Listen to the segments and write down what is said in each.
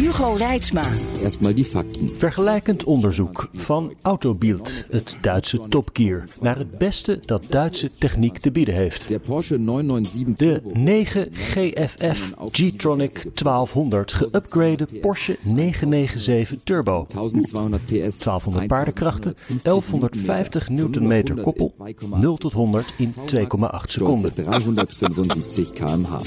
Hugo Reitsma. Erstmal die Fakten. Vergelijkend onderzoek van Autobild, het Duitse topgear, naar het beste dat Duitse techniek te bieden heeft. Der Porsche 997 De Turbo. 9 GFF G-Tronic 1200 geüpgrade Porsche 997 Turbo. 1200 PS. 1200 paardenkrachten, 1150 Newtonmeter koppel, 0 tot 100 in 2,8 Stolze seconden. 375 km/h.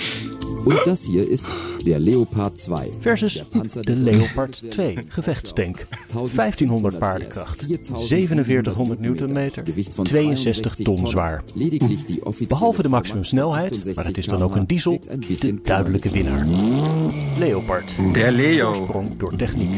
Und das hier ist der Leopard 2. Versus de Leopard 2 gevechtstank. 1500 paardenkracht, 4700 Newtonmeter, Gewicht van 62 ton 62 zwaar. Behalve de maximumsnelheid, maar het is dan ook een diesel, de duidelijke winnaar. Leopard. Der Leo. Oorsprong door techniek.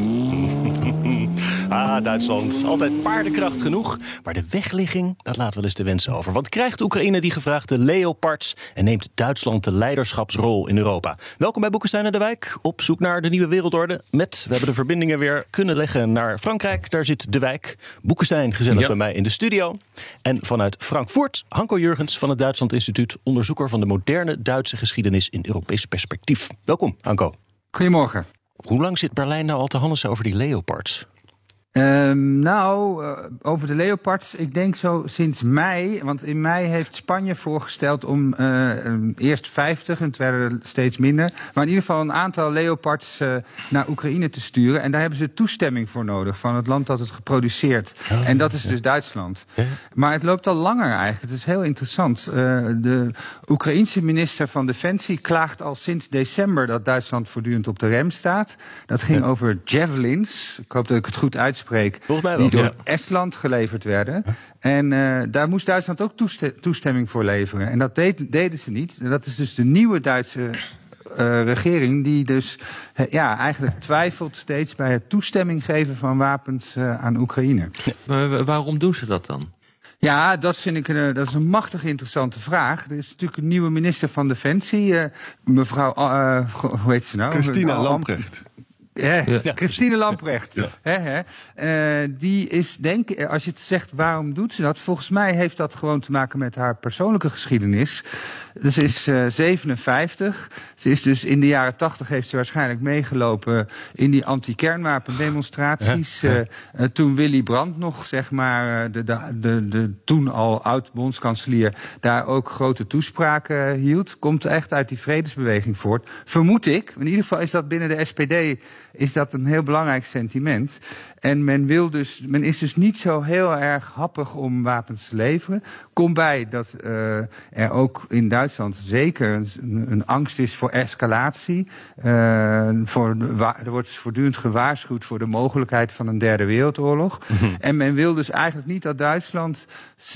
Duitsland. Altijd paardenkracht genoeg. Maar de wegligging, dat laat wel eens de wensen over. Want krijgt Oekraïne die gevraagde Leopards... en neemt Duitsland de leiderschapsrol in Europa? Welkom bij Boekenstein en de Wijk. Op zoek naar de nieuwe wereldorde. Met, we hebben de verbindingen weer kunnen leggen naar Frankrijk. Daar zit de Wijk. Boekenstein gezellig Ja. bij mij in de studio. En vanuit Frankfurt, Hanko Jurgens van het Duitsland Instituut... onderzoeker van de moderne Duitse geschiedenis in Europees perspectief. Welkom, Hanko. Goedemorgen. Hoe lang zit Berlijn nou al te hannesen over die Leopards? Ehm, nou, eh, over de Leopards, ik denk zo sinds mei. Want in mei heeft Spanje voorgesteld om eh, eh, eerst 50, en het werden er steeds minder. Maar in ieder geval een aantal Leopards eh, naar Oekraïne te sturen. En daar hebben ze toestemming voor nodig van het land dat het geproduceerd. en dat is dus Duitsland. Maar het loopt al langer eigenlijk. Het is heel interessant. De Oekraïense minister van Defensie klaagt al sinds december dat Duitsland voortdurend op de rem staat. Dat ging over javelins. Ik hoop dat ik het goed uitspreek. Volgens mij wel, Die door ja. Estland geleverd werden. En eh, daar moest Duitsland ook toeste- toestemming voor leveren. En dat deed, deden ze niet. En dat is dus de nieuwe Duitse eh, regering die dus eh, ja, eigenlijk twijfelt steeds bij het toestemming geven van wapens eh, aan Oekraïne. Maar wa- waarom doen ze dat dan? Ja, dat vind ik een, dat is een machtig interessante vraag. Er is natuurlijk een nieuwe minister van Defensie, eh, mevrouw, eh, hoe heet ze nou? Christina Am- Lamprecht. Ja, Ja. Christine Lamprecht. Hè, hè. Eh, die is, denk ik, als je het zegt waarom doet ze dat, volgens mij heeft dat gewoon te maken met haar persoonlijke geschiedenis. Dus ze is eh, 57. Ze is dus in de jaren 80 heeft ze waarschijnlijk meegelopen in die anti-kernwapendemonstraties. Eh, eh, toen Willy Brandt nog, zeg maar, eh, de, de, de, de toen al oud-bondskanselier, daar ook grote toespraken hield. Komt echt uit die vredesbeweging voort. Vermoed ik. In ieder geval is dat binnen de SPD is dat een heel belangrijk sentiment. En men, wil dus, men is dus niet zo heel erg happig om wapens te leveren. Kom bij dat eh, er ook in Duitsland zeker een, een angst is voor escalatie. Eh, voor er wordt voortdurend gewaarschuwd voor de mogelijkheid van een derde wereldoorlog. En men wil dus eigenlijk niet dat Duitsland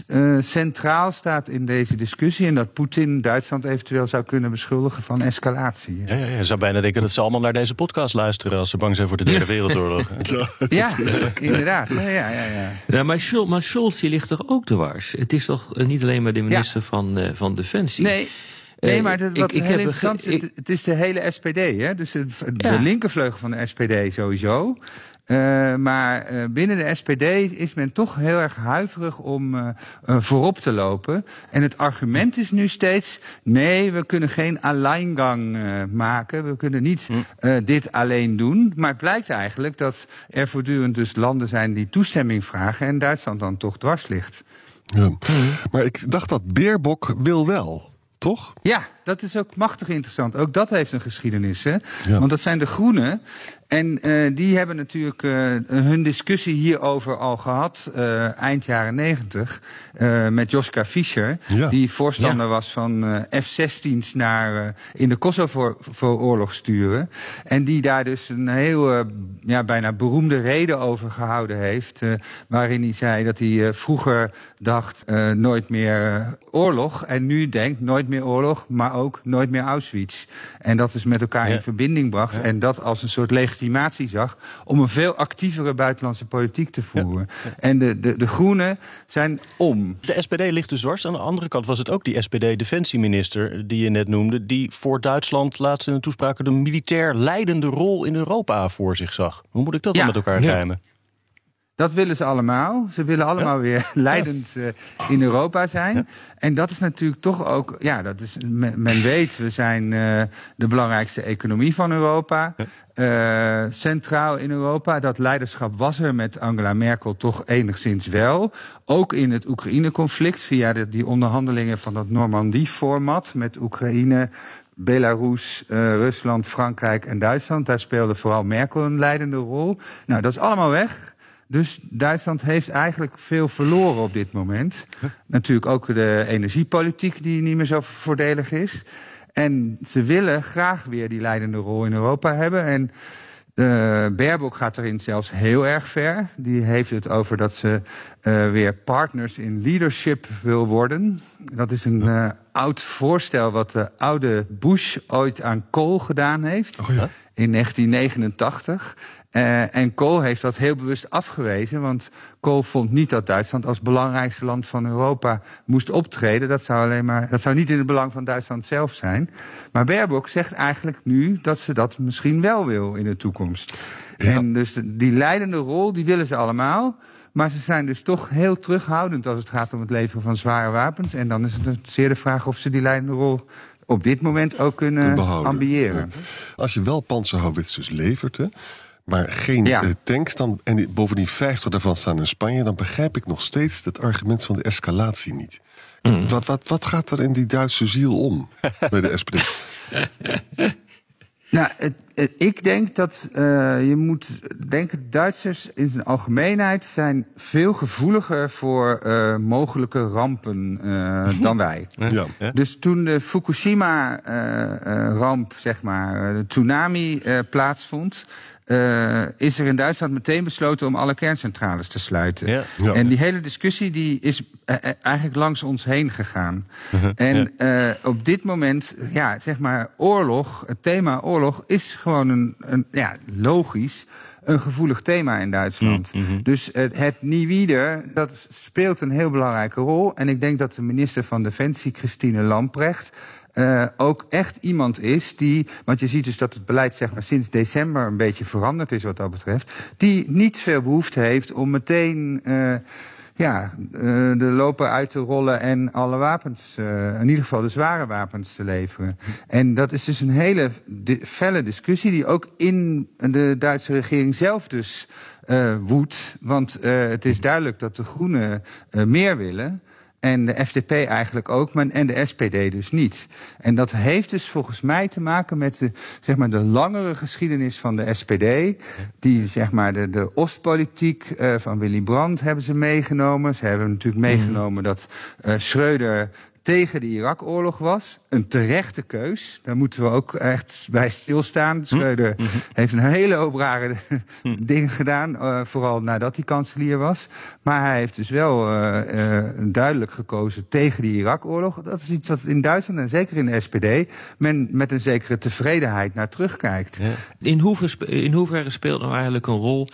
eh, centraal staat in deze discussie. En dat Poetin Duitsland eventueel zou kunnen beschuldigen van escalatie. Ja, ja, ja, je zou bijna denken dat ze allemaal naar deze podcast luisteren als ze bang zijn voor de Derde Wereldoorlog. Ja, inderdaad. Ja, ja, ja, ja. Maar, Schul, maar Scholz die ligt toch ook te wars? Het is toch eh, niet alleen maar de minister van, eh, van Defensie? Nee. Nee, Eh, maar het, ik- wat ik heel heb interessant is, het, het is de hele SPD, hè? dus de, de Ja. linkervleugel van de SPD sowieso. Eh, maar eh, binnen de SPD is men toch heel erg huiverig om eh, voorop te lopen. En het argument is nu steeds: nee, we kunnen geen alleingang maken. We kunnen niet eh, dit alleen doen. Maar het blijkt eigenlijk dat er voortdurend dus landen zijn die toestemming vragen. En Duitsland dan toch dwars ligt. Ja. Maar ik dacht dat Beerbok wil wel, toch? Ja, dat is ook machtig interessant. Ook dat heeft een geschiedenis. Hè? Ja. Want dat zijn de Groenen. En eh, die hebben natuurlijk eh, hun discussie hierover al gehad eh, eind jaren negentig. met Joska Fischer. Ja. Die voorstander was van eh, F-16's naar in de Kosovo-oorlog sturen. En die daar dus een heel ja, bijna beroemde reden over gehouden heeft. waarin hij zei dat hij vroeger dacht nooit meer oorlog. En nu denkt nooit meer oorlog, maar ook nooit meer Auschwitz. En dat is met elkaar in verbinding bracht. En dat als een soort legitimatie zag om een veel actievere buitenlandse politiek te voeren. En de, de, de Groenen zijn om. De SPD ligt dus dwars. Aan de andere kant was het ook die SPD-defensieminister die je net noemde, die voor Duitsland laatst in een toespraak de militair leidende rol in Europa voor zich zag. Hoe moet ik dat dan met elkaar rijmen? Dat willen ze allemaal. Ze willen allemaal weer leidend uh, in Europa zijn. Ja. En dat is natuurlijk toch ook, ja, dat is, men, men weet, we zijn uh, de belangrijkste economie van Europa. Ja. Uh, centraal in Europa. Dat leiderschap was er met Angela Merkel toch enigszins wel. Ook in het Oekraïne-conflict via de, die onderhandelingen van dat Normandie-format met Oekraïne, Belarus, uh, Rusland, Frankrijk en Duitsland. Daar speelde vooral Merkel een leidende rol. Nou, dat is allemaal weg. Dus Duitsland heeft eigenlijk veel verloren op dit moment. Huh? Natuurlijk ook de energiepolitiek die niet meer zo voordelig is. En ze willen graag weer die leidende rol in Europa hebben. En uh, Baerbock gaat erin zelfs heel erg ver. Die heeft het over dat ze uh, weer partners in leadership wil worden. Dat is een uh, oud voorstel wat de oude Bush ooit aan Kool gedaan heeft. Oh ja? In 1989. Uh, en Kool heeft dat heel bewust afgewezen, want Kool vond niet dat Duitsland als belangrijkste land van Europa moest optreden. Dat zou, alleen maar, dat zou niet in het belang van Duitsland zelf zijn. Maar Baerbock zegt eigenlijk nu dat ze dat misschien wel wil in de toekomst. Ja. En dus die leidende rol, die willen ze allemaal. Maar ze zijn dus toch heel terughoudend als het gaat om het leveren van zware wapens. En dan is het zeer de vraag of ze die leidende rol op dit moment ook kunnen ambiëren. Ja. Als je wel panzerhouwitsers levert, hè, maar geen ja. uh, tanks dan, en bovendien 50 daarvan staan in Spanje, dan begrijp ik nog steeds het argument van de escalatie niet. Mm. Wat, wat, wat gaat er in die Duitse ziel om bij de SPD? Nou, het, het, ik denk dat uh, je moet denken, Duitsers in zijn algemeenheid zijn veel gevoeliger voor uh, mogelijke rampen uh, dan wij. Ja. Dus toen de Fukushima-ramp, zeg maar, de tsunami plaatsvond, uh, is er in Duitsland meteen besloten om alle kerncentrales te sluiten. Ja. Ja. En die hele discussie die is uh, eigenlijk langs ons heen gegaan. Uh -huh. En op dit moment, ja, zeg maar, oorlog, het thema oorlog is gewoon een, een ja, logisch een gevoelig thema in Duitsland. Mm -hmm. Dus uh, het niewieder, dat speelt een heel belangrijke rol. En ik denk dat de minister van Defensie, Christine Lamprecht, uh, ook echt iemand is die, want je ziet dus dat het beleid zeg maar sinds december een beetje veranderd is wat dat betreft, die niet veel behoefte heeft om meteen uh, ja, uh, de loper uit te rollen en alle wapens, in ieder geval de zware wapens te leveren. En dat is dus een hele felle discussie die ook in de Duitse regering zelf dus woedt. Want het is duidelijk dat de Groenen meer willen. En de FDP eigenlijk ook, maar, en de SPD dus niet. En dat heeft dus volgens mij te maken met de, zeg maar, de langere geschiedenis van de SPD. Die, zeg maar, de, de Oostpolitiek uh, van Willy Brandt hebben ze meegenomen. Ze hebben natuurlijk meegenomen mm. dat uh, Schreuder tegen de Irak-oorlog was. Een terechte keus. Daar moeten we ook echt bij stilstaan. Schreuder mm -hmm. heeft een hele hoop rare mm. dingen gedaan. Uh, vooral nadat hij kanselier was. Maar hij heeft dus wel uh, uh, duidelijk gekozen tegen die Irak-oorlog. Dat is iets wat in Duitsland en zeker in de SPD... men met een zekere tevredenheid naar terugkijkt. Ja. In, hoeverre, in hoeverre speelt nou eigenlijk een rol...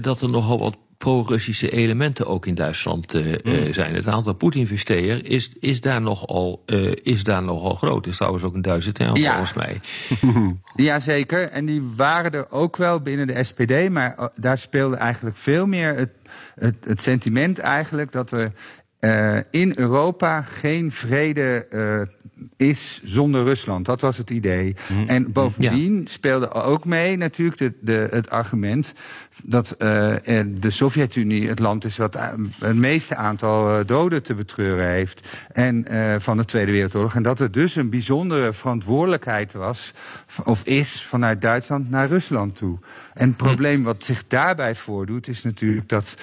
dat er nogal wat pro-Russische elementen ook in Duitsland uh, mm. zijn. Het aantal Poetin-investeer is, is, daar nogal, uh, is daar nogal groot. Dat is trouwens ook een Duitse term ja. volgens mij. Jazeker, en die waren er ook wel binnen de SPD... maar daar speelde eigenlijk veel meer het, het, het sentiment eigenlijk... dat uh, in Europa geen vrede is zonder Rusland. Dat was het idee. Mm. En bovendien ja. speelde ook mee natuurlijk de, de, het argument dat uh, de Sovjet-Unie het land is wat het meeste aantal doden te betreuren heeft en van de Tweede Wereldoorlog. En dat er dus een bijzondere verantwoordelijkheid was, of is, vanuit Duitsland naar Rusland toe. En het probleem wat zich daarbij voordoet is natuurlijk dat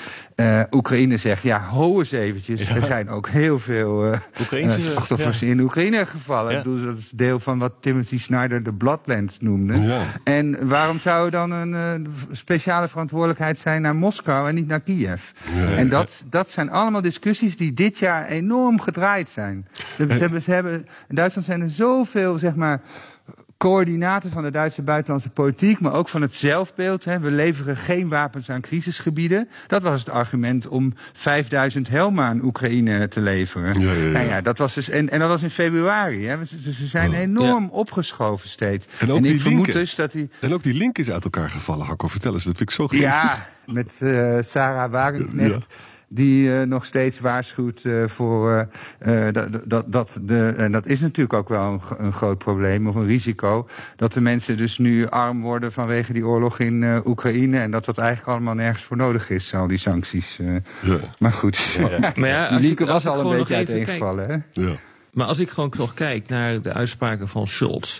Oekraïne zegt, ja, ho eens eventjes, ja. er zijn ook heel veel uh, slachtoffers ja. in Oekraïne. Ik bedoel, dat is deel van wat Timothy Snyder de Bloodlands noemde. En waarom zou er dan een uh, speciale verantwoordelijkheid zijn naar Moskou en niet naar Kiev? en dat, dat zijn allemaal discussies die dit jaar enorm gedraaid zijn. Ze, ze hebben, ze hebben, in Duitsland zijn er zoveel, zeg maar coördinaten van de Duitse buitenlandse politiek, maar ook van het zelfbeeld. Hè. We leveren geen wapens aan crisisgebieden. Dat was het argument om 5000 Helma aan Oekraïne te leveren. Ja, ja, ja. Nou ja, dat was dus, en, en dat was in februari. Hè. Ze, ze zijn enorm opgeschoven steeds. En ook ik die vermoed linken. dus dat die. En ook die link is uit elkaar gevallen, Hakko. Vertel eens, dat vind ik zo geestig. Ja, met eh, Sarah Wagenknecht. Die uh, nog steeds waarschuwt uh, voor uh, dat, dat, dat de. En dat is natuurlijk ook wel een, een, groot probleem of een risico. Dat de mensen dus nu arm worden vanwege die oorlog in Oekraïne. En dat dat eigenlijk allemaal nergens voor nodig is, al die sancties. Ja. Maar goed. Ja. maar ja, als Lieke ik, als was ik al een beetje uiteengevallen, hè? Ja. Maar als ik gewoon nog kijk naar de uitspraken van Scholz.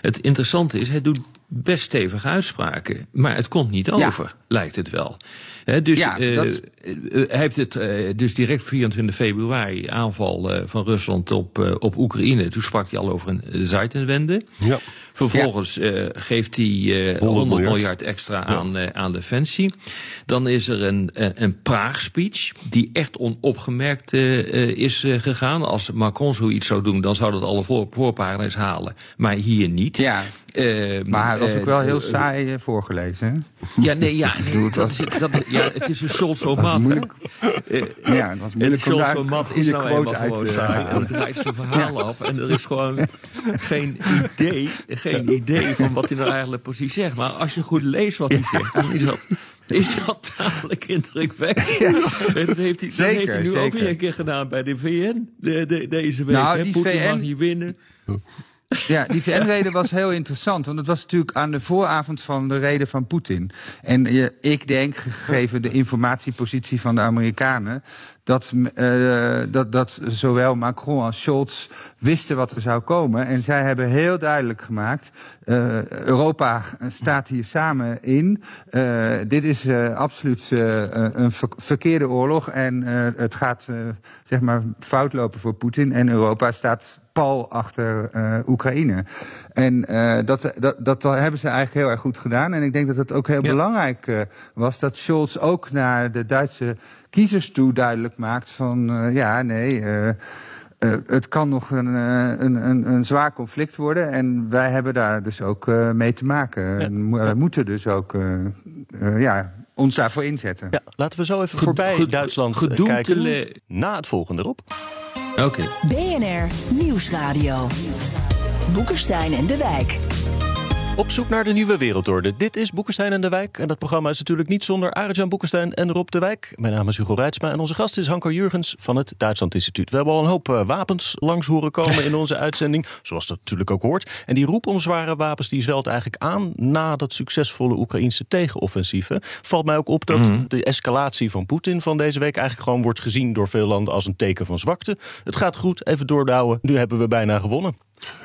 Het interessante is, hij doet best stevige uitspraken. Maar het komt niet over, lijkt het wel. He, dus Ja, uh, dat is- uh, hij heeft het uh, dus direct 24 februari aanval uh, van Rusland op, uh, op Oekraïne. Toen sprak hij al over een Zeitenwende. Ja. Vervolgens uh, geeft hij uh, 100 miljard, miljard extra aan, uh, aan defensie. Dan is er een, een Praag-speech die echt onopgemerkt is gegaan. Als Macron zoiets zou doen, dan zou dat alle voor, voorpagina's halen. Maar hier niet. Ja. Uh, maar hij was ook wel heel saai voorgelezen. Hè? Ja, nee, ja, nee dat is, dat, ja, het is een Scholz-format. moeilijk. ja, het was moeilijk en om daar Scholz-format een is nou eenmaal uit gewoon saai. En het draait zijn verhaal af. En er is gewoon geen idee, geen idee van wat hij nou eigenlijk precies zegt. Maar als je goed leest wat hij zegt, dan is dat, is dat tamelijk indrukwekkend. En Dat heeft hij, dat Zeker, heeft hij nu ook weer een keer gedaan bij de VN de, de, deze week. Nou, Poetin VN mag niet winnen. Ja, die VN-rede was heel interessant. Want het was natuurlijk aan de vooravond van de reden van Poetin. En eh, ik denk, gegeven de informatiepositie van de Amerikanen. Dat, uh, dat, dat zowel Macron als Scholz wisten wat er zou komen. En zij hebben heel duidelijk gemaakt. Uh, Europa staat hier samen in. Uh, dit is absoluut een ver verkeerde oorlog. En het gaat zeg maar fout lopen voor Poetin. En Europa staat pal achter uh, Oekraïne. En uh, dat, dat, dat hebben ze eigenlijk heel erg goed gedaan. En ik denk dat het ook heel ja. belangrijk uh, was dat Scholz ook naar de Duitse kiezers toe duidelijk maakt van ja, nee. Uh, het kan nog een, een, een, een, zwaar conflict worden en wij hebben daar dus ook uh, mee te maken. Ja. Wij moeten dus ook uh, ja, ons daarvoor inzetten. Ja, laten we zo even voorbij Duitsland kijken. Na het volgende, Rob. Oké. BNR Nieuwsradio. Boekenstein en de Wijk. Op zoek naar de nieuwe wereldorde. Dit is Boekenstein en de Wijk. En dat programma is natuurlijk niet zonder Arjan Boekenstein en Rob de Wijk. Mijn naam is Hugo Reitsma en onze gast is Hanko Jurgens van het Duitsland Instituut. We hebben al een hoop uh, wapens langs horen komen in onze uitzending. Zoals dat natuurlijk ook hoort. En die roep om zware wapens die zwelt eigenlijk aan na dat succesvolle Oekraïnse tegenoffensief. Valt mij ook op dat mm -hmm. de escalatie van Poetin van deze week eigenlijk gewoon wordt gezien door veel landen als een teken van zwakte. Het gaat goed, even doordouwen. Nu hebben we bijna gewonnen.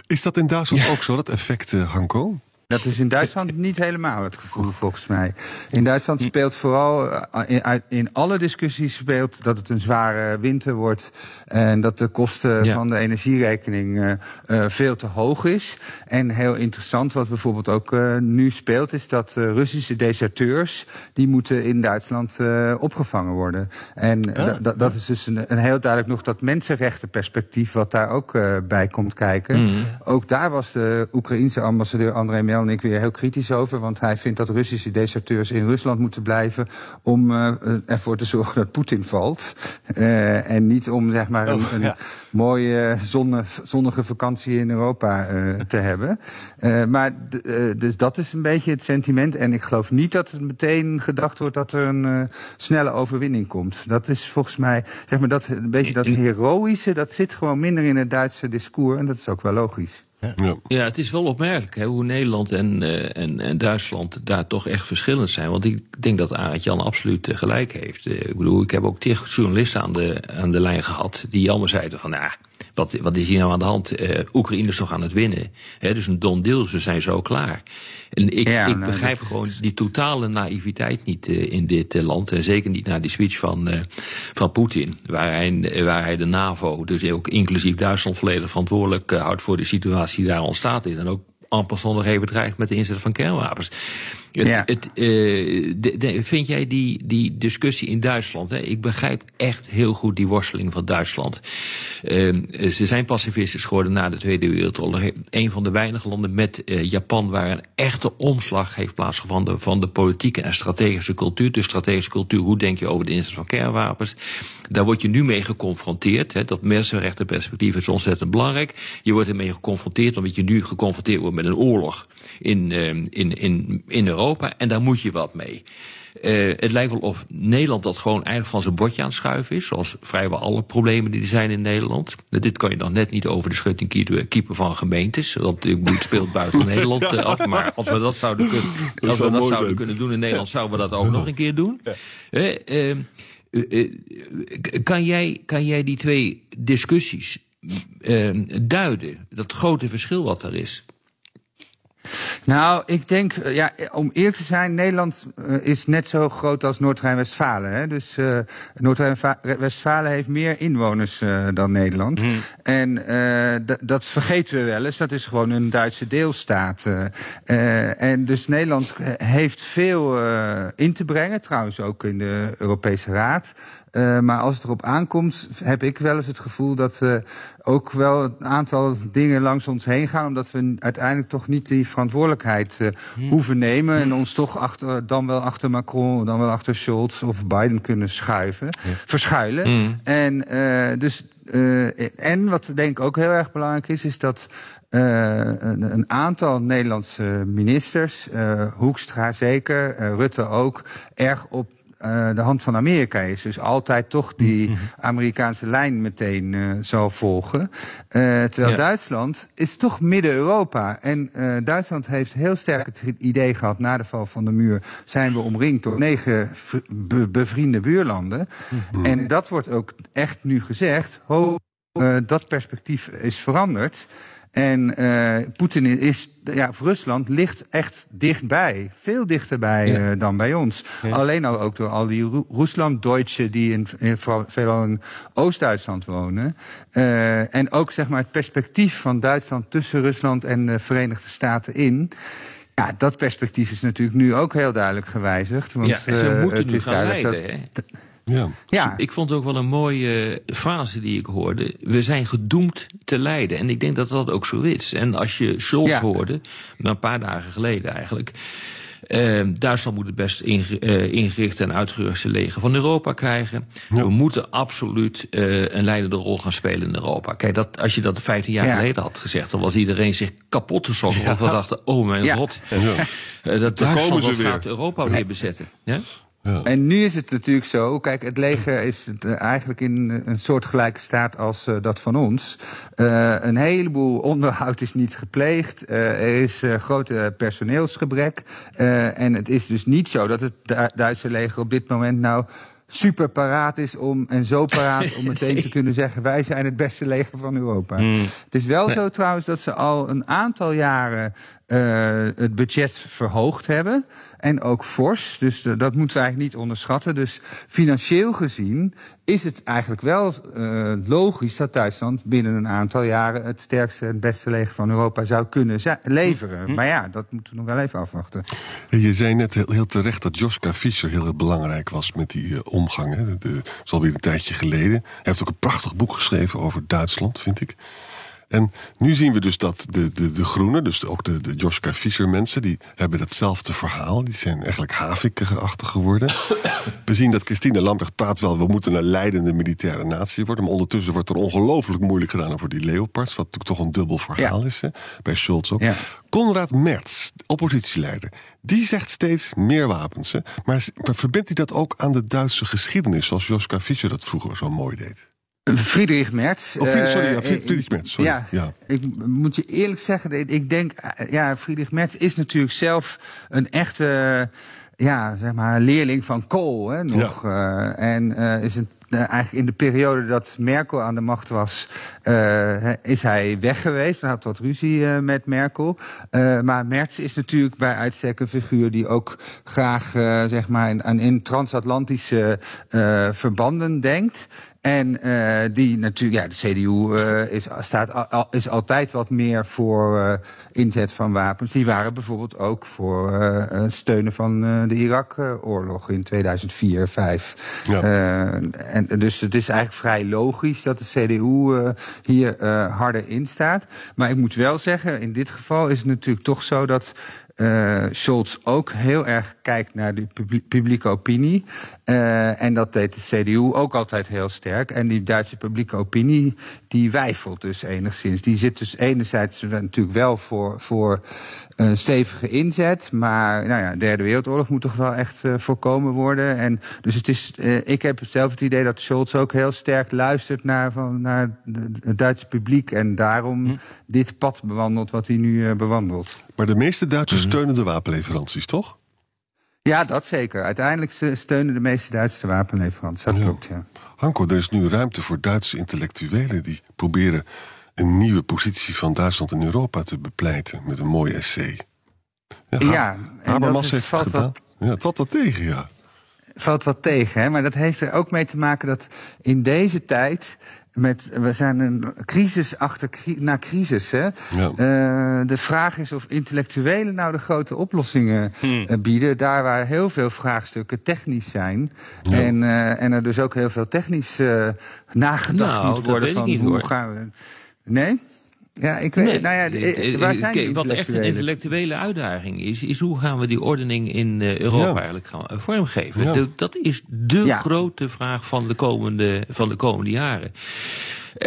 Is dat in Duitsland ja. ook zo, dat effect, uh, Hanko? Dat is in Duitsland niet helemaal het gevoel, volgens mij. In Duitsland speelt vooral, in, in, alle discussies speelt dat het een zware winter wordt. En dat de kosten ja. van de energierekening uh, uh, veel te hoog is. En heel interessant, wat bijvoorbeeld ook uh, nu speelt, is dat Russische deserteurs, die moeten in Duitsland opgevangen worden. En Ah. dat is dus een, een, heel duidelijk nog dat mensenrechtenperspectief wat daar ook bij komt kijken. Mm. Ook daar was de Oekraïense ambassadeur André Melnik weer heel kritisch over. Want hij vindt dat Russische deserteurs in Rusland moeten blijven. om uh, ervoor te zorgen dat Poetin valt. Uh, en niet om zeg maar een, Oh, een ja. mooie zonne, zonnige vakantie in Europa uh, te hebben. maar dus dat is een beetje het sentiment. En ik geloof niet dat het meteen gedacht wordt dat er een snelle overwinning komt. Dat is volgens mij, zeg maar, dat, een beetje dat heroïsche, dat zit gewoon minder in het Duitse discours. En dat is ook wel logisch. Ja. Ja, het is wel opmerkelijk hè, hoe Nederland en, uh, en, en Duitsland daar toch echt verschillend zijn. Want ik denk dat Arend Jan absoluut uh, gelijk heeft. Uh, ik bedoel, ik heb ook tig journalisten aan de, aan de lijn gehad die allemaal zeiden van... Nou, wat, wat is hier nou aan de hand? Uh, Oekraïne is toch aan het winnen. Hè? Dus een don deel, ze zijn zo klaar. En ik, ik nou, begrijp gewoon die totale naïviteit niet uh, in dit uh, land. En zeker niet na die speech van, van Poetin. Waar hij, waar hij de NAVO, dus ook inclusief Duitsland, volledig verantwoordelijk houdt voor de situatie die daar ontstaat. is. En ook en passant nog even dreigt met de inzet van kernwapens. Het, ja. het, uh, de, de, vind jij die, die discussie in Duitsland? Hè? Ik begrijp echt heel goed die worsteling van Duitsland. Uh, ze zijn pacifistisch geworden na de Tweede Wereldoorlog. Een van de weinige landen met uh, Japan waar een echte omslag heeft plaatsgevonden van de politieke en strategische cultuur. De strategische cultuur, hoe denk je over de inzet van kernwapens? Daar word je nu mee geconfronteerd. Hè, dat mensenrechtenperspectief is ontzettend belangrijk. Je wordt ermee geconfronteerd omdat je nu geconfronteerd wordt met een oorlog in, in, in, in Europa. En daar moet je wat mee. Uh, het lijkt wel of Nederland dat gewoon eigenlijk van zijn bordje aan het schuiven is. Zoals vrijwel alle problemen die er zijn in Nederland. Dit kan je dan net niet over de schutting kiepen van gemeentes. Want het speelt buiten Nederland af. Maar als we dat zouden, kunnen, als we dat zouden kunnen doen in Nederland, zouden we dat ook nog een keer doen. Uh, kan, jij, kan jij die twee discussies duiden? Dat grote verschil wat er is. Nou, ik denk, eh, ja, om eerlijk te zijn, Nederland uh, is net zo groot als Noord-Rijn-Westfalen. Dus uh, Noord-Rijn-Westfalen heeft meer inwoners uh, dan Nederland. Hmm. En dat vergeten we wel eens. Dat is gewoon een Duitse deelstaat. en dus Nederland heeft veel in te brengen, trouwens ook in de Europese Raad. Uh, maar als het erop aankomt, heb ik wel eens het gevoel dat we ook wel een aantal dingen langs ons heen gaan. Omdat we uiteindelijk toch niet die verantwoordelijkheid uh, hmm. hoeven nemen. En ons toch achter, dan wel achter Macron, dan wel achter Scholz of Biden kunnen schuiven, verschuilen. Hmm. En, uh, dus, en wat denk ik ook heel erg belangrijk is, is dat een, een, aantal Nederlandse ministers, Hoekstra zeker, Rutte ook, erg op uh, de hand van Amerika is. Dus altijd toch die mhm. Amerikaanse lijn meteen uh, zal volgen. Uh, terwijl ja. Duitsland is toch Midden-Europa. En Duitsland heeft heel sterk het idee gehad, na de val van de muur zijn we omringd door negen be bevriende buurlanden. Mhm. En dat wordt ook echt nu gezegd. Ho, dat perspectief is veranderd. En uh, Poetin is, ja, voor Rusland ligt echt dichtbij. Veel dichterbij ja. uh, dan bij ons. Ja. Alleen al ook door al die Rusland-Deutsche die in, in, veelal in Oost-Duitsland wonen. Uh, en ook zeg maar het perspectief van Duitsland tussen Rusland en de Verenigde Staten in. Ja, dat perspectief is natuurlijk nu ook heel duidelijk gewijzigd. Want, ja, ze moeten nu gaan leiden, dat, ja. ja. Ik vond het ook wel een mooie frase die ik hoorde. We zijn gedoemd te lijden. En ik denk dat dat ook zo is. En als je Scholz ja. hoorde, een paar dagen geleden eigenlijk. Uh, Duitsland moet het best uh, ingerichte en uitgeruste leger van Europa krijgen. Ja. We moeten absoluut uh, een leidende rol gaan spelen in Europa. Kijk, dat, als je dat 15 jaar ja. geleden had gezegd, dan was iedereen zich kapot te sokken. Want we dachten, oh mijn god, dat Duitsland gaat Europa weer bezetten. Ja? Ja. En nu is het natuurlijk zo, kijk, het leger is het, uh, eigenlijk in een soortgelijke staat als uh, dat van ons. Uh, een heleboel onderhoud is niet gepleegd, er is grote personeelsgebrek. en het is dus niet zo dat het Duitse leger op dit moment nou super paraat is om, en zo paraat om meteen te kunnen zeggen: wij zijn het beste leger van Europa. Mm. Het is wel zo trouwens dat ze al een aantal jaren uh, het budget verhoogd hebben. En ook fors. Dus uh, dat moeten we eigenlijk niet onderschatten. Dus financieel gezien is het eigenlijk wel uh, logisch dat Duitsland binnen een aantal jaren het sterkste en beste leger van Europa zou kunnen leveren. Hm. Maar ja, dat moeten we nog wel even afwachten. Je zei net heel, heel terecht dat Joska Fischer heel belangrijk was met die omgang. Hè. Dat is alweer een tijdje geleden. Hij heeft ook een prachtig boek geschreven over Duitsland, vind ik. En nu zien we dus dat de, de, de groenen, dus ook de, de Joschka Fischer mensen, die hebben datzelfde verhaal. Die zijn eigenlijk havikachtig geworden. We zien dat Christine Lambrecht praat wel, we moeten een leidende militaire natie worden. Maar ondertussen wordt er ongelooflijk moeilijk gedaan over die Leopards. Wat natuurlijk toch een dubbel verhaal is, hè? bij Schulz ook. Ja. Konrad Merz, oppositieleider, die zegt steeds meer wapens. Hè? Maar verbindt hij dat ook aan de Duitse geschiedenis, zoals Joschka Fischer dat vroeger zo mooi deed? Friedrich Merz. Oh, sorry, ja, Friedrich Merz. Sorry. Ja, ja, ik moet je eerlijk zeggen, ik denk, ja, Friedrich Merz is natuurlijk zelf een echte, ja, zeg maar, leerling van Kool, hè, nog. Ja. Uh, en uh, is een eigenlijk in de periode dat Merkel aan de macht was, is hij weg geweest. Hij had wat ruzie met Merkel. maar Merz is natuurlijk bij uitstek een figuur die ook graag zeg maar, aan in transatlantische verbanden denkt. En uh, die natuurlijk, ja, de CDU uh, is, staat, al, is altijd wat meer voor uh, inzet van wapens. Die waren bijvoorbeeld ook voor steunen van de Irak-oorlog in 2004, 5. Ja. en dus het is eigenlijk vrij logisch dat de CDU hier harder in staat. Maar ik moet wel zeggen, in dit geval is het natuurlijk toch zo dat uh, Scholz ook heel erg kijkt naar de publieke opinie. Uh, en dat deed de CDU ook altijd heel sterk. En die Duitse publieke opinie, die wijfelt dus enigszins. Die zit dus enerzijds natuurlijk wel voor, voor een stevige inzet. Maar nou ja, de Derde Wereldoorlog moet toch wel echt uh, voorkomen worden. En dus het is, ik heb zelf het idee dat Scholz ook heel sterk luistert naar, van, naar het Duitse publiek. En daarom hm. dit pad bewandelt wat hij nu bewandelt. Maar de meeste Duitsers hm. steunen de wapenleveranties, toch? Ja, dat zeker. Uiteindelijk steunen de meeste Duitse wapenleveranties. Dat klopt, ja. Hanko, er is nu ruimte voor Duitse intellectuelen... die proberen een nieuwe positie van Duitsland in Europa te bepleiten... met een mooi essay. Ja, ja Habermas heeft het gedaan. Wat, ja, het valt wat tegen, ja. Valt wat tegen, hè? maar dat heeft er ook mee te maken dat in deze tijd met, we zijn een crisis achter na crisis. Hè? Ja. Uh, de vraag is of intellectuelen nou de grote oplossingen hmm. uh, bieden. Daar waar heel veel vraagstukken technisch zijn. Ja. En, uh, en er dus ook heel veel technisch nagedacht nou, moet worden van hoe gaan we. Nee? Ja, ik weet, nou ja, waar zijn Wat echt een intellectuele uitdaging is, is hoe gaan we die ordening in Europa eigenlijk gaan vormgeven? Ja. dat is de grote vraag van de komende, van de komende jaren.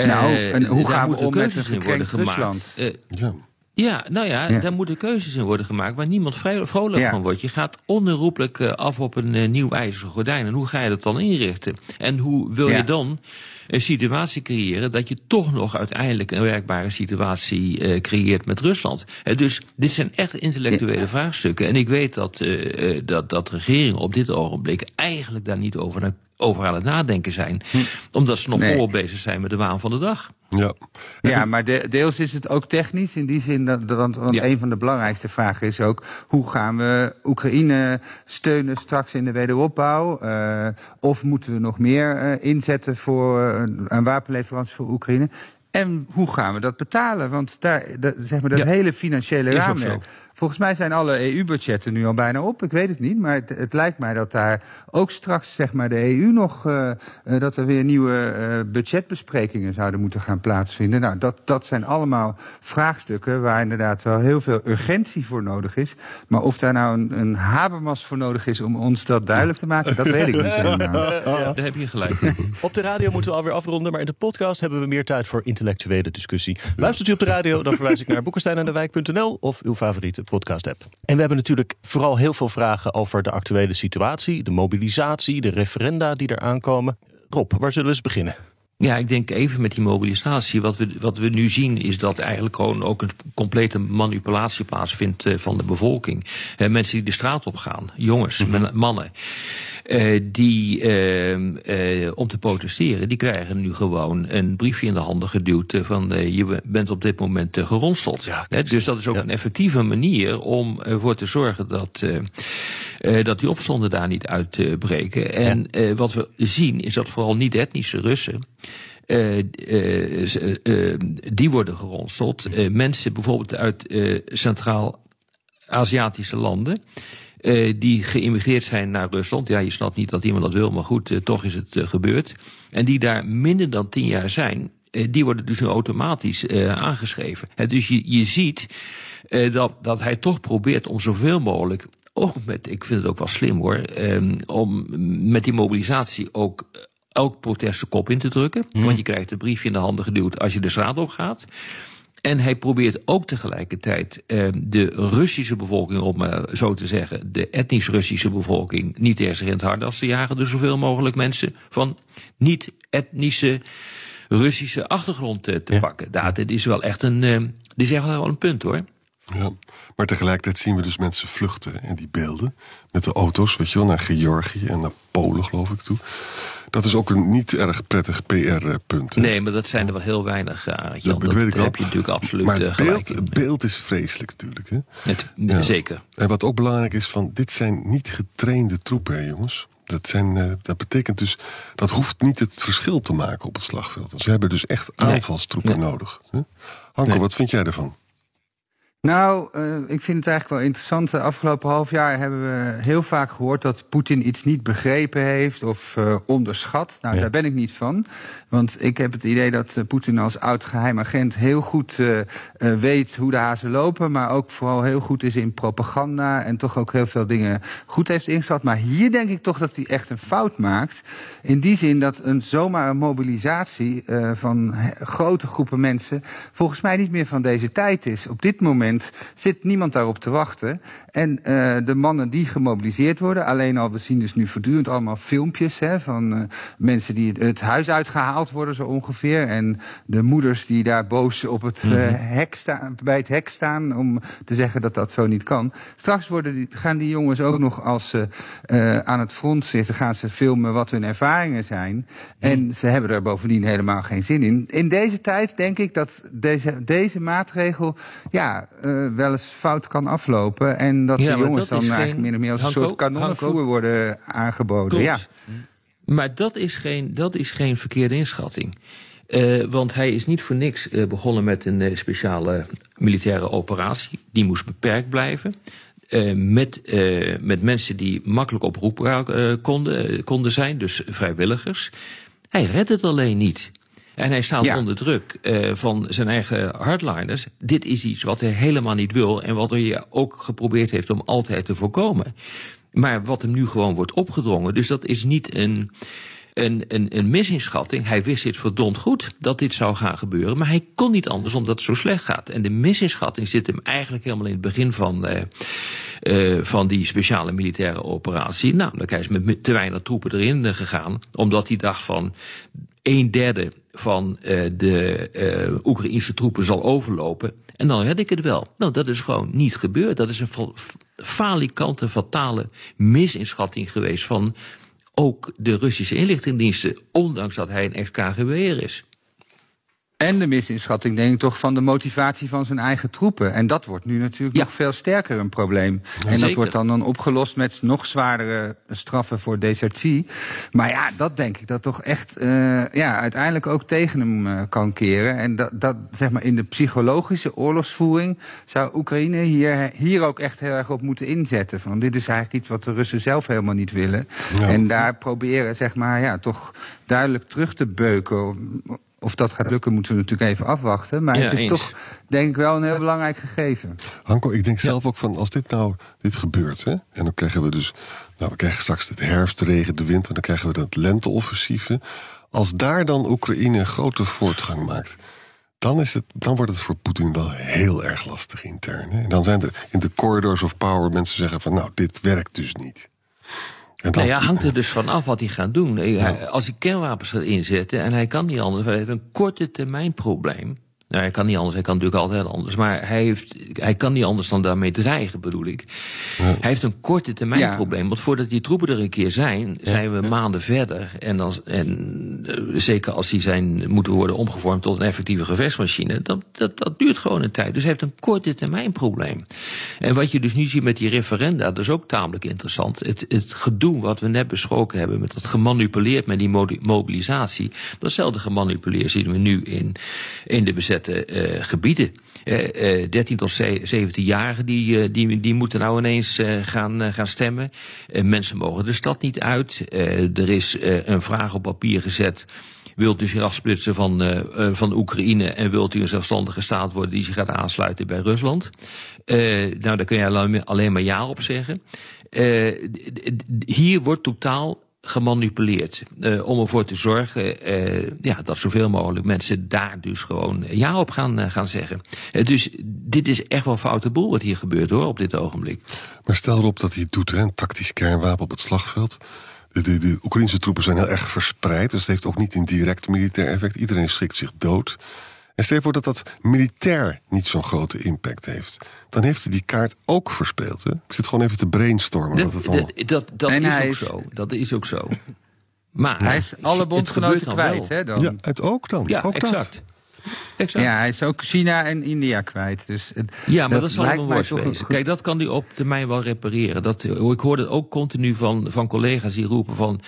Nou, en hoe gaan we om met een in worden gemaakt? Uh, ja. Ja, nou ja, ja, daar moeten keuzes in worden gemaakt waar niemand vrolijk van wordt. Je gaat onherroepelijk af op een nieuw ijzeren gordijn. En hoe ga je dat dan inrichten? En hoe wil je dan een situatie creëren dat je toch nog uiteindelijk een werkbare situatie uh, creëert met Rusland. Uh, dus dit zijn echt intellectuele vraagstukken. En ik weet dat, uh, dat, dat regeringen op dit ogenblik eigenlijk daar niet over, over aan het nadenken zijn. Hm. Omdat ze nog nee. volop bezig zijn met de waan van de dag. Ja, ja maar de, deels is het ook technisch. In die zin, dat, want, want ja. een van de belangrijkste vragen is ook... hoe gaan we Oekraïne steunen straks in de wederopbouw? Uh, of moeten we nog meer uh, inzetten voor uh, een wapenleverantie voor Oekraïne? En hoe gaan we dat betalen? Want daar, dat, zeg maar, dat ja. hele financiële raamwerk Volgens mij zijn alle EU-budgetten nu al bijna op. Ik weet het niet, maar het, het, lijkt mij dat daar ook straks zeg maar, de EU nog... Uh, uh, dat er weer nieuwe uh, budgetbesprekingen zouden moeten gaan plaatsvinden. Nou, dat, dat zijn allemaal vraagstukken waar inderdaad wel heel veel urgentie voor nodig is. Maar of daar nou een, een Habermas voor nodig is om ons dat duidelijk te maken, dat weet ik niet helemaal. Ja, daar heb je gelijk. op de radio moeten we alweer afronden, maar in de podcast hebben we meer tijd voor intellectuele discussie. Luistert u op de radio, dan verwijs ik naar boekensteinendewijk.nl of uw favoriete podcast-app. En we hebben natuurlijk vooral heel veel vragen over de actuele situatie, de mobilisatie, de referenda die er aankomen. Rob, waar zullen we eens beginnen? Ja, ik denk even met die mobilisatie. Wat we, wat we nu zien is dat eigenlijk gewoon ook een complete manipulatie plaatsvindt uh, van de bevolking. Uh, mensen die de straat op gaan, jongens, mm -hmm. mannen. Uh, die uh, om te protesteren, die krijgen nu gewoon een briefje in de handen geduwd van je bent op dit moment geronseld. Ja, dus dat is ook ja. een effectieve manier om ervoor te zorgen dat, dat die opstanden daar niet uitbreken. En ja. wat we zien is dat vooral niet-etnische Russen. Uh, uh, uh, die worden geronseld. mensen bijvoorbeeld uit Centraal-Aziatische landen. Die geïmmigreerd zijn naar Rusland. Ja, je snapt niet dat iemand dat wil, maar goed, toch is het gebeurd. En die daar minder dan tien jaar zijn, die worden dus nu automatisch aangeschreven. dus je, je ziet dat, dat hij toch probeert om zoveel mogelijk, ook met, ik vind het ook wel slim hoor, um, om met die mobilisatie ook elk protest kop in te drukken. Hmm. Want je krijgt een briefje in de handen geduwd als je de straat op gaat. En hij probeert ook tegelijkertijd uh, de Russische bevolking, om uh, zo te zeggen, de etnisch Russische bevolking, niet eerst in het harde te jagen. Dus zoveel mogelijk mensen van niet-etnische Russische achtergrond te ja. pakken. Dat, dit is wel echt een, dit is echt wel een punt hoor. Ja, maar tegelijkertijd zien we dus mensen vluchten en die beelden met de auto's, weet je wel, naar Georgië en naar Polen, geloof ik toe. Dat is ook een niet erg prettig PR-punt. Nee, maar dat zijn er wel heel weinig, uh, Jan. Dat, dat weet ik heb je natuurlijk absoluut maar beeld, het beeld is vreselijk natuurlijk. Hè? Het, ja. Zeker. En wat ook belangrijk is, van dit zijn niet getrainde troepen, hè, jongens. Dat, zijn, uh, dat betekent dus, dat hoeft niet het verschil te maken op het slagveld. Ze hebben dus echt aanvalstroepen Nee. nodig. Hè? Nee. wat vind jij ervan? Nou, uh, ik vind het eigenlijk wel interessant. De afgelopen half jaar hebben we heel vaak gehoord dat Poetin iets niet begrepen heeft of uh, onderschat. Nou, Ja. daar ben ik niet van. Want ik heb het idee dat uh, Poetin als oud geheim agent heel goed weet hoe de hazen lopen. Maar ook vooral heel goed is in propaganda. En toch ook heel veel dingen goed heeft ingeschat. Maar hier denk ik toch dat hij echt een fout maakt. In die zin dat een zomaar een mobilisatie van grote groepen mensen volgens mij niet meer van deze tijd is. Op dit moment zit niemand daarop te wachten. En uh, de mannen die gemobiliseerd worden, alleen al, we zien dus nu voortdurend allemaal filmpjes hè, van uh, mensen die het huis uitgehaald worden, zo ongeveer. En de moeders die daar boos op het, uh, hek staan, bij het hek staan om te zeggen dat dat zo niet kan. Straks worden die, gaan die jongens ook nog, als ze aan het front zitten, gaan ze filmen wat hun ervaringen zijn. En ze hebben er bovendien helemaal geen zin in. In deze tijd denk ik dat deze, deze maatregel, ja, uh, wel eens fout kan aflopen. En dat Ja, de jongens dat dan eigenlijk geen- min of meer als een soort kanonnenvoer worden aangeboden. Klopt. Ja. Maar dat is geen, dat is geen verkeerde inschatting. Eh, want hij is niet voor niks eh, begonnen met een speciale militaire operatie. Die moest beperkt blijven. Met, met mensen die makkelijk oproepbaar eh, konden, konden zijn, dus vrijwilligers. Hij redt het alleen niet. En hij staat Ja. onder druk eh, van zijn eigen hardliners. Dit is iets wat hij helemaal niet wil en wat hij ook geprobeerd heeft om altijd te voorkomen. Maar wat hem nu gewoon wordt opgedrongen. Dus dat is niet een, een, een, een misinschatting. Hij wist dit verdomd goed dat dit zou gaan gebeuren. Maar hij kon niet anders omdat het zo slecht gaat. En de misinschatting zit hem eigenlijk helemaal in het begin van, eh, eh, van die speciale militaire operatie. Namelijk, hij is met te weinig troepen erin gegaan. Omdat hij dacht van een derde van eh, de eh Oekraïnse troepen zal overlopen. En dan red ik het wel. Nou, dat is gewoon niet gebeurd. Dat is een fa- falikante, fatale misinschatting geweest van ook de Russische inlichtingendiensten. Ondanks dat hij een ex-KGB'er is. En de misinschatting, denk ik toch, van de motivatie van zijn eigen troepen. En dat wordt nu natuurlijk Ja. nog veel sterker een probleem. en dat wordt dan, dan opgelost met nog zwaardere straffen voor desertie. Maar ja, dat denk ik dat toch echt uh, ja, uiteindelijk ook tegen hem uh, kan keren. En dat, dat, zeg maar, in de psychologische oorlogsvoering zou Oekraïne hier, hier ook echt heel erg op moeten inzetten. Van dit is eigenlijk iets wat de Russen zelf helemaal niet willen. Ja. En daar proberen, zeg maar, ja, toch duidelijk terug te beuken. Of dat gaat lukken, moeten we natuurlijk even afwachten. Maar Ja, het is eens. toch, denk ik, wel een heel belangrijk gegeven. Hanko, ik denk zelf ook van als dit nou dit gebeurt, hè, en dan krijgen we dus, nou, we krijgen straks het herfstregen, de winter, dan krijgen we dat lenteoffensieve. Als daar dan Oekraïne grote voortgang maakt, dan, is het, dan wordt het voor Poetin wel heel erg lastig intern. Hè. En dan zijn er in de corridors of power mensen zeggen van, nou, dit werkt dus niet. Dan, Nou ja, hangt er dus van af wat hij gaat doen. Als hij kernwapens gaat inzetten en hij kan niet anders, hij heeft een korte termijn probleem. Nou, hij kan niet anders, hij kan natuurlijk altijd anders. Maar hij, heeft, hij kan niet anders dan daarmee dreigen, bedoel ik. Hij heeft een korte termijn Ja. probleem. Want voordat die troepen er een keer zijn, zijn we maanden verder. En, dan, en eh, zeker als die zijn, moeten worden omgevormd tot een effectieve gevechtsmachine, dat, dat, dat duurt gewoon een tijd. Dus hij heeft een korte termijn probleem. En wat je dus nu ziet met die referenda, dat is ook tamelijk interessant. Het, het gedoe wat we net besproken hebben, met dat gemanipuleerd met die mobilisatie, datzelfde gemanipuleerd zien we nu in, in de bezette eh, gebieden. Eh, eh, 13 tot ze- 17-jarigen die, eh, die, die moeten nou ineens eh, gaan, eh, gaan stemmen. Eh, mensen mogen de stad niet uit. Eh, er is eh, een vraag op papier gezet. Wilt u zich afsplitsen van, eh, eh, van Oekraïne en wilt u een zelfstandige staat worden die zich gaat aansluiten bij Rusland? Eh, nou, daar kun je alleen, maar ja op zeggen. Eh, hier wordt totaal gemanipuleerd. eh, om ervoor te zorgen eh, ja, dat zoveel mogelijk mensen daar dus gewoon ja op gaan, eh, gaan zeggen. Dus dit is echt wel foute boel wat hier gebeurt hoor, op dit ogenblik. Maar stel erop dat hij het doet, hè, een tactisch kernwapen op het slagveld. De, de, de Oekraïnse troepen zijn heel erg verspreid, dus het heeft ook niet een direct militair effect. Iedereen schrikt zich dood. En stel je voor dat dat militair niet zo'n grote impact heeft. Dan heeft hij die kaart ook verspeeld. Hè? Ik zit gewoon even te brainstormen. Dat, wat het allemaal... dat, dat, is ook is- zo. Dat is ook zo. Maar Hij is alle bondgenoten kwijt, hè? Dan. Ja, het ook dan. Ja, ook dat. exact. exact. Ja, hij is ook China en India kwijt. Dus het- Ja, maar dat, zal lijkt hem een Kijk, dat kan hij op termijn wel repareren. Dat, ik hoorde het ook continu van, van collega's die roepen van...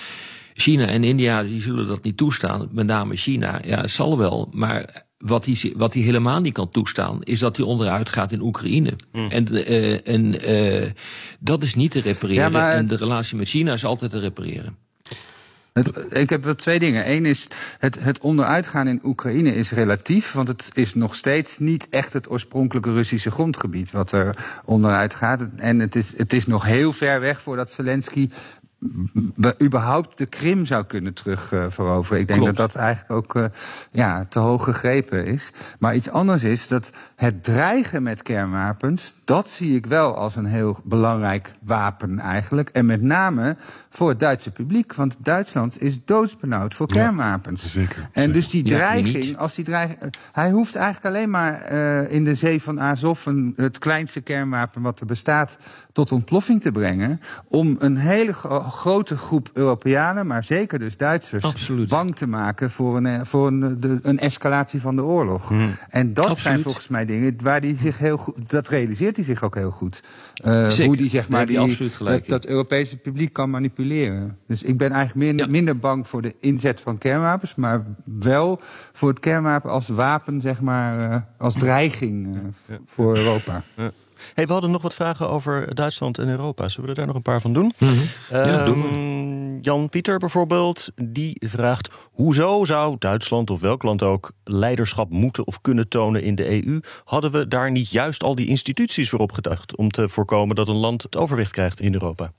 China en India die zullen dat niet toestaan. Met name China. Ja, het zal wel. Maar wat hij, wat hij helemaal niet kan toestaan... is dat hij onderuit gaat in Oekraïne. Hmm. En, eh, en eh, dat is niet te repareren. Ja, maar En de relatie met China is altijd te repareren. Het, ik heb wel twee dingen. Eén is, het, het onderuitgaan in Oekraïne is relatief, want het is nog steeds niet echt het oorspronkelijke Russische grondgebied wat er onderuit gaat. En het is, het is nog heel ver weg voordat Zelensky überhaupt de Krim zou kunnen terugveroveren. ik denk Klopt. dat dat eigenlijk ook eh, ja, te hoog gegrepen is. Maar iets anders is dat het dreigen met kernwapens, dat zie ik wel als een heel belangrijk wapen eigenlijk. En met name voor het Duitse publiek. Want Duitsland is doodsbenauwd voor kernwapens. zeker, En dus die dreiging, als die dreiging. eh, Hij hoeft eigenlijk alleen maar eh, in de zee van Azov een, het kleinste kernwapen wat er bestaat tot ontploffing te brengen. Om een hele gro- grote groep Europeanen, maar zeker dus Duitsers, Absoluut. bang te maken voor een, eh, voor een, eh, de, een escalatie van de oorlog. En dat zijn volgens mij dingen waar hij zich heel goed. Dat realiseert hij zich ook heel goed. Eh, hoe die zeg maar die, dat, dat Europese publiek kan manipuleren. Dus ik ben eigenlijk meer, Ja. minder bang voor de inzet van kernwapens, maar wel voor het kernwapen als wapen, zeg maar, als dreiging voor Europa. Hey, we hadden nog wat vragen over Duitsland en Europa. Zullen we er daar nog een paar van doen? Ja, doe Ehm, Jan Pieter bijvoorbeeld, die vraagt... hoezo zou Duitsland of welk land ook leiderschap moeten of kunnen tonen in de EU? Hadden we daar niet juist al die instituties voor opgedacht... om te voorkomen dat een land het overwicht krijgt in Europa?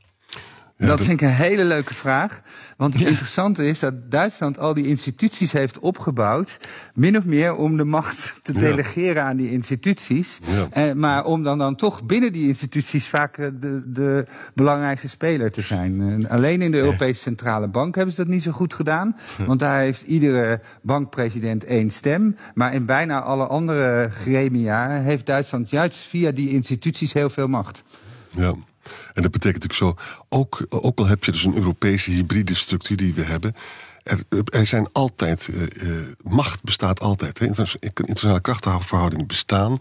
Dat vind ik een hele leuke vraag. Want het interessante is dat Duitsland al die instituties heeft opgebouwd. min of meer om de macht te Ja. delegeren aan die instituties. Ja. Eh, maar om dan, dan toch binnen die instituties vaak eh, de, de belangrijkste speler te zijn. Eh, alleen in de Europese Centrale Bank hebben ze dat niet zo goed gedaan. Want daar heeft iedere bankpresident één stem. Maar in bijna alle andere gremia heeft Duitsland juist via die instituties heel veel macht. Ja. En dat betekent natuurlijk zo, ook, ook al heb je dus een Europese hybride structuur die we hebben, er, er zijn altijd, eh, eh, macht bestaat altijd. Hè. Interna- Internationale krachtenverhoudingen bestaan.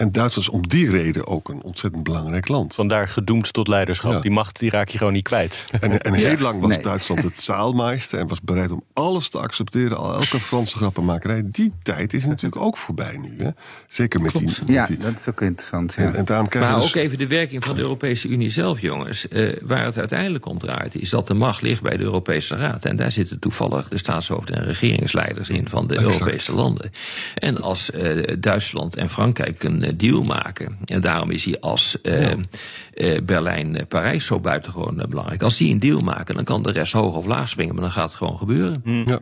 En Duitsland is om die reden ook een ontzettend belangrijk land. Vandaar gedoemd tot leiderschap. Ja. Die macht die raak je gewoon niet kwijt. En, en heel lang was Nee. Duitsland het zaalmeester en was bereid om alles te accepteren, al elke Franse grappenmakerij. Die tijd is natuurlijk ook voorbij nu. Hè? Zeker met die. met Ja, dat is ook interessant. Ja. en, en daarom krijgen Maar we ook dus, even de werking van de Europese Unie zelf, jongens. Eh, waar het uiteindelijk om draait, is dat de macht ligt bij de Europese Raad. En daar zitten toevallig de staatshoofden en regeringsleiders in van de Exact. Europese landen. En als eh, Duitsland en Frankrijk een deal maken, en daarom is hij als eh, eh, Berlijn-Parijs zo buitengewoon eh, belangrijk. Als die een deal maken, dan kan de rest hoog of laag springen, maar dan gaat het gewoon gebeuren. ja,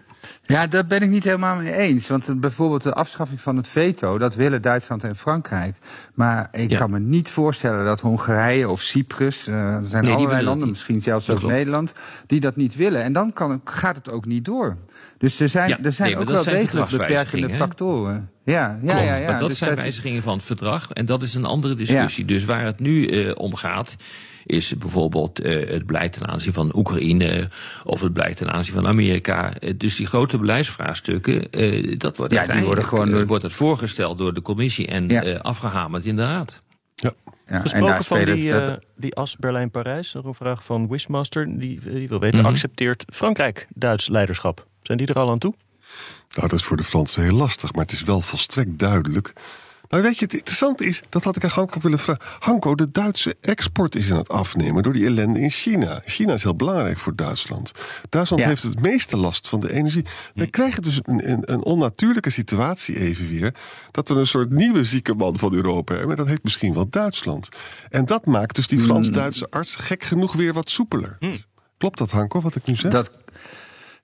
Ja, daar ben ik niet helemaal mee eens. Want eh, bijvoorbeeld de afschaffing van het veto, dat willen Duitsland en Frankrijk. Maar ik Ja. kan me niet voorstellen dat Hongarije of Cyprus, eh, er zijn allerlei landen, niet. misschien zelfs Dat ook klopt. Nederland, die dat niet willen. En dan kan, gaat het ook niet door. Dus er zijn, Ja, er zijn nee, ook wel degelijk beperkende factoren. Ja, ja, Klopt, ja. ja. maar dat Dus zijn dat wijzigingen van het verdrag. En dat is een andere discussie. Dus waar het nu eh, om gaat, is bijvoorbeeld eh, het beleid ten aanzien van Oekraïne of het beleid ten aanzien van Amerika. Eh, dus die grote beleidsvraagstukken, eh, dat wordt die uiteindelijk worden gewoon door- wordt het voorgesteld door de commissie en Ja. eh, afgehamerd in de raad. ja. ja, en Gesproken van die, eh, die as Berlijn-Parijs, nog een vraag van Wishmaster. Die, die wil weten, Mhm. accepteert Frankrijk Duits leiderschap? Zijn die er al aan toe? Nou, dat is voor de Fransen heel lastig, maar het is wel volstrekt duidelijk. Nou, weet je, het interessante is, dat had ik aan Hanko willen vragen. Hanko, de Duitse export is aan het afnemen door die ellende in China. China is heel belangrijk voor Duitsland. Duitsland Ja. heeft het meeste last van de energie. We krijgen dus een, een, een onnatuurlijke situatie even weer. Dat we een soort nieuwe zieke man van Europa hebben. Dat heet misschien wel Duitsland. En dat maakt dus die Frans-Duitse arts gek genoeg weer wat soepeler. Klopt dat, Hanko, wat ik nu zeg? Dat,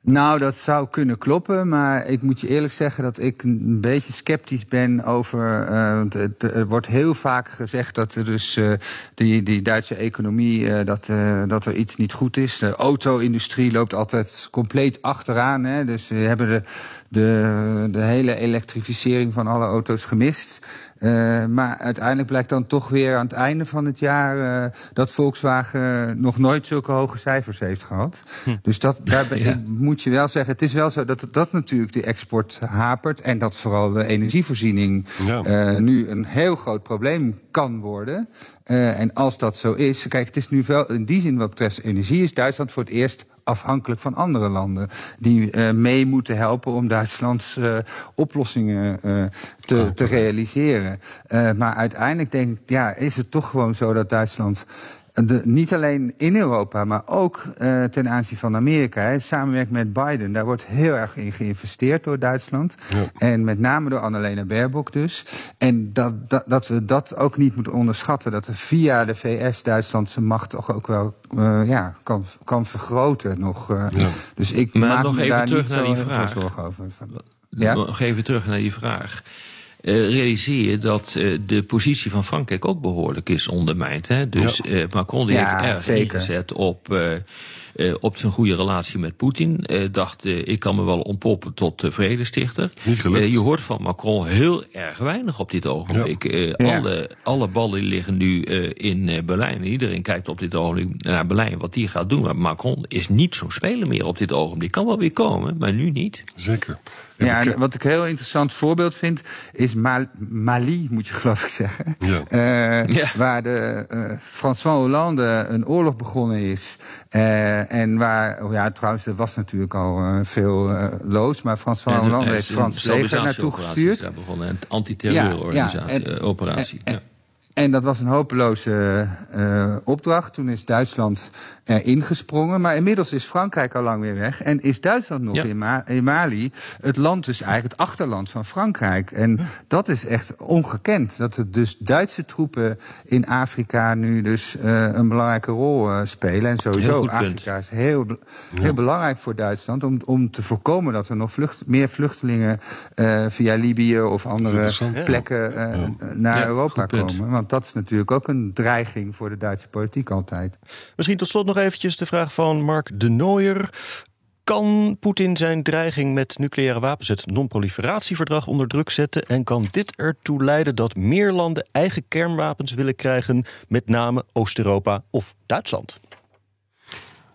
Nou, dat zou kunnen kloppen, maar ik moet je eerlijk zeggen dat ik een beetje sceptisch ben over. Uh, er wordt heel vaak gezegd dat er dus uh, die, die Duitse economie, uh, dat, dat er iets niet goed is. De auto-industrie loopt altijd compleet achteraan. Hè? Dus we hebben de, de, de hele elektrificering van alle auto's gemist. Uh, maar uiteindelijk blijkt dan toch weer aan het einde van het jaar uh, dat Volkswagen nog nooit zulke hoge cijfers heeft gehad. Hm. Dus dat, daar ja. moet je wel zeggen, het is wel zo dat dat natuurlijk de export hapert en dat vooral de energievoorziening ja. uh, nu een heel groot probleem kan worden. en als dat zo is, kijk, het is nu wel in die zin wat betreft energie is Duitsland voor het eerst afhankelijk van andere landen. Die uh, mee moeten helpen om Duitslands uh, oplossingen uh, te, te, realiseren. maar uiteindelijk denk ik, ja, is het toch gewoon zo dat Duitsland de, niet alleen in Europa, maar ook uh, ten aanzien van Amerika. Hè, samenwerking met Biden, daar wordt heel erg in geïnvesteerd door Duitsland. Ja. En met name door Annalena Baerbock dus. En dat, dat, dat, we dat ook niet moeten onderschatten. Dat er via de VS Duitsland zijn macht toch ook wel uh, ja, kan, kan vergroten nog. Uh, ja. Dus ik maar maak nog me even daar terug niet naar zo die vraag. veel zorgen over. Ja? Nog even terug naar die vraag. Uh, realiseer je dat uh, de positie van Frankrijk ook behoorlijk is ondermijnd. Hè? Dus ja. uh, Macron die ja, heeft erg ingezet op, uh, op zijn goede relatie met Poetin. dacht, ik kan me wel ontpoppen tot vredestichter. Niet gelukt. je hoort van Macron heel erg weinig op dit ogenblik. Ja. alle, alle ballen liggen nu in Berlijn. En iedereen kijkt op dit ogenblik naar Berlijn wat die gaat doen. Maar Macron is niet zo'n speler meer op dit ogenblik. Kan wel weer komen, maar nu niet. Zeker. Ja, en wat ik een heel interessant voorbeeld vind, is Mal Mali, moet je geloof ik zeggen. Ja. Uh, Ja. Waar de uh, François Hollande een oorlog begonnen is. Uh, en waar, oh ja, trouwens, er was natuurlijk al uh, veel uh, loos, maar François Hollande heeft Frans leger naartoe gestuurd. begonnen. Een antiterreurorganisatie, Ja, ja, en- eh, operatie. en- ja. En dat was een hopeloze uh, opdracht. Toen is Duitsland erin gesprongen. Maar inmiddels is Frankrijk al lang weer weg. En is Duitsland nog Ja. in, Ma in Mali het land dus eigenlijk het achterland van Frankrijk. En dat is echt ongekend. Dat er dus Duitse troepen in Afrika nu dus uh, een belangrijke rol uh, spelen. En sowieso, punt. Afrika is heel, heel belangrijk voor Duitsland. Om, om te voorkomen dat er nog vlucht, meer vluchtelingen via Libië of andere plekken naar Europa komen. Want dat is natuurlijk ook een dreiging voor de Duitse politiek altijd. Misschien tot slot nog eventjes de vraag van Mark de Nooijer. Kan Poetin zijn dreiging met nucleaire wapens, het non-proliferatieverdrag, onder druk zetten? En kan dit ertoe leiden dat meer landen eigen kernwapens willen krijgen, met name Oost-Europa of Duitsland?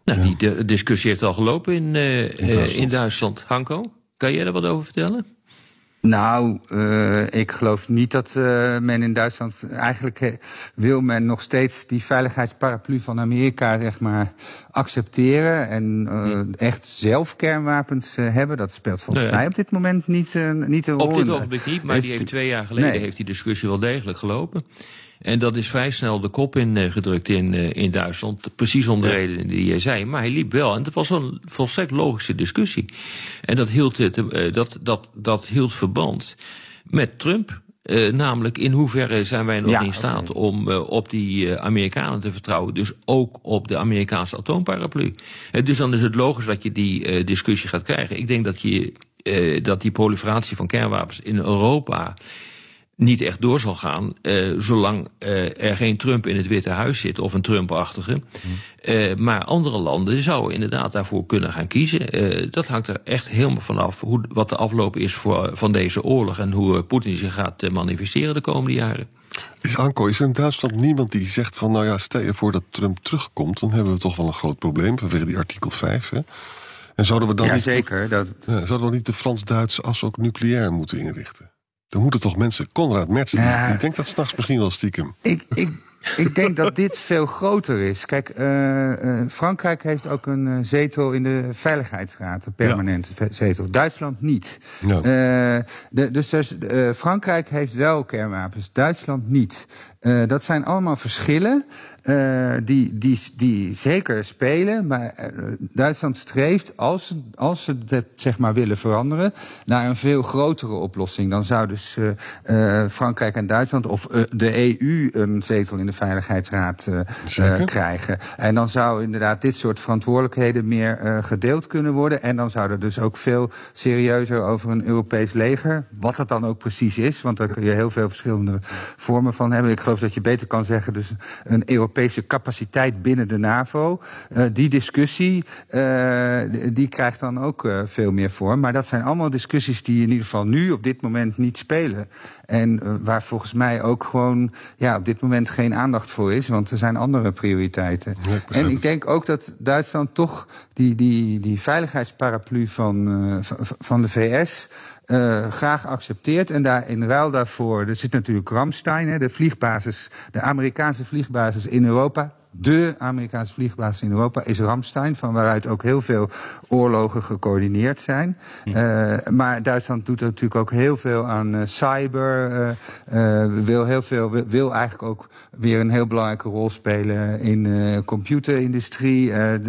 Nou, die discussie heeft al gelopen in, eh, eh, in, Duitsland. Duitsland. Hanko, kan jij daar wat over vertellen? Nou, uh, ik geloof niet dat uh, men in Duitsland. Eigenlijk uh, wil men nog steeds die veiligheidsparaplu van Amerika, zeg maar, accepteren. En uh, echt zelf kernwapens hebben. Dat speelt volgens Nee. mij op dit moment niet, niet een rol. Op dit ogenblik niet, maar die heeft twee jaar geleden Nee. heeft die discussie wel degelijk gelopen. En dat is vrij snel de kop ingedrukt in, eh, in Duitsland. Precies om de reden die jij zei. Maar hij liep wel. En het was een volstrekt logische discussie. En dat hield, het, eh, dat, dat, dat hield verband met Trump. Eh, namelijk, in hoeverre zijn wij nog Ja, in staat om uh, op die uh, Amerikanen te vertrouwen? Dus ook op de Amerikaanse atoomparaplu. Dus dan is het logisch dat je die discussie gaat krijgen. Ik denk dat, je, dat die proliferatie van kernwapens in Europa niet echt door zal gaan, uh, zolang uh, er geen Trump in het Witte Huis zit of een Trump-achtige. Uh, maar andere landen zouden inderdaad daarvoor kunnen gaan kiezen. Uh, dat hangt er echt helemaal vanaf hoe, wat de afloop is voor, van deze oorlog en hoe uh, Poetin zich gaat uh, manifesteren de komende jaren. Is Anko, is er in Duitsland niemand die zegt van... nou ja, stel je voor dat Trump terugkomt... dan hebben we toch wel een groot probleem vanwege die artikel 5, hè? En zouden we dan Ja, niet, zeker. Dat, ja, zouden we niet de Frans-Duitse as ook nucleair moeten inrichten? Dan moeten toch mensen... Konrad Merz, die, Ja. die denkt dat s'nachts misschien wel stiekem. Ik, ik, ik denk dat dit veel groter is. Kijk, uh, uh, Frankrijk heeft ook een uh, zetel in de Veiligheidsraad, een permanente ja. zetel. Duitsland niet. Ja. De, dus Frankrijk heeft wel kernwapens, Duitsland niet. dat zijn allemaal verschillen. Uh, die, die, die zeker spelen. Maar uh, Duitsland streeft, als, als ze dat zeg maar willen veranderen, naar een veel grotere oplossing. Dan zou dus uh, Frankrijk en Duitsland of de EU een zetel in de Veiligheidsraad krijgen. En dan zou inderdaad dit soort verantwoordelijkheden meer gedeeld kunnen worden. En dan zou er dus ook veel serieuzer over een Europees leger, wat dat dan ook precies is, want daar kun je heel veel verschillende vormen van hebben. Ik geloof dat je beter kan zeggen, dus een Europese capaciteit binnen de NAVO. Uh, die discussie, uh, die krijgt dan ook uh, veel meer vorm. Maar dat zijn allemaal discussies die in ieder geval nu op dit moment niet spelen. En waar volgens mij ook gewoon ja, op dit moment geen aandacht voor is, want er zijn andere prioriteiten. En ik denk ook dat Duitsland toch die, die, die veiligheidsparaplu van, van de VS uh, graag accepteert. En daar in ruil daarvoor, er zit natuurlijk Ramstein, hè, de vliegbasis, de Amerikaanse vliegbasis in Europa de Amerikaanse vliegbasis in Europa is Ramstein, van waaruit ook heel veel oorlogen gecoördineerd zijn. Uh, maar Duitsland doet natuurlijk ook heel veel aan uh, cyber, uh, wil, heel veel, wil, wil, eigenlijk ook weer een heel belangrijke rol spelen in de computerindustrie.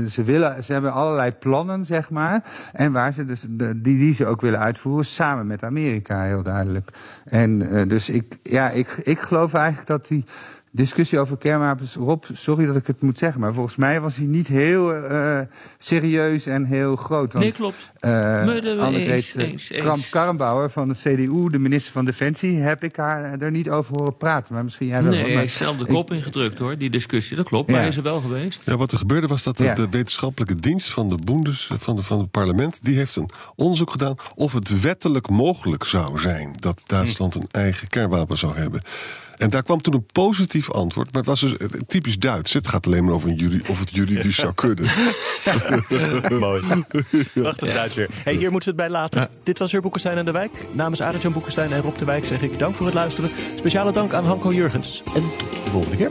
ze, willen, ze hebben allerlei plannen, zeg maar, en waar ze dus, die, die ze ook willen uitvoeren, samen met Amerika, heel duidelijk. En dus ik, ja, ik, ik geloof eigenlijk dat die discussie over kernwapens. Rob, sorry dat ik het moet zeggen, maar volgens mij was hij niet heel uh, serieus en heel groot. Want, nee, klopt. Uh, Annegreet Kramp-Karrenbauer van de CDU, de minister van Defensie, heb ik haar er niet over horen praten. Maar misschien jij wel. Nee, hij is zelf de kop ingedrukt hoor, die discussie. Dat klopt, ja. maar hij is er wel geweest. Ja, wat er gebeurde was dat de, ja. de wetenschappelijke dienst van de Boendes, van, de, van het parlement, die heeft een onderzoek gedaan of het wettelijk mogelijk zou zijn dat Duitsland een eigen kernwapen zou hebben. En daar kwam toen een positief antwoord. Maar het was dus typisch Duits. Het gaat alleen maar over een of het juridisch zou kunnen. Mooi. Prachtig Duits weer. Hey, hier moeten we het bij laten. Dit was weer Boekenstein en de Wijk. Namens Arend-Jan Boekenstein en Rob de Wijk zeg ik dank voor het luisteren. Speciale dank aan Hanko Jurgens. En tot de volgende keer.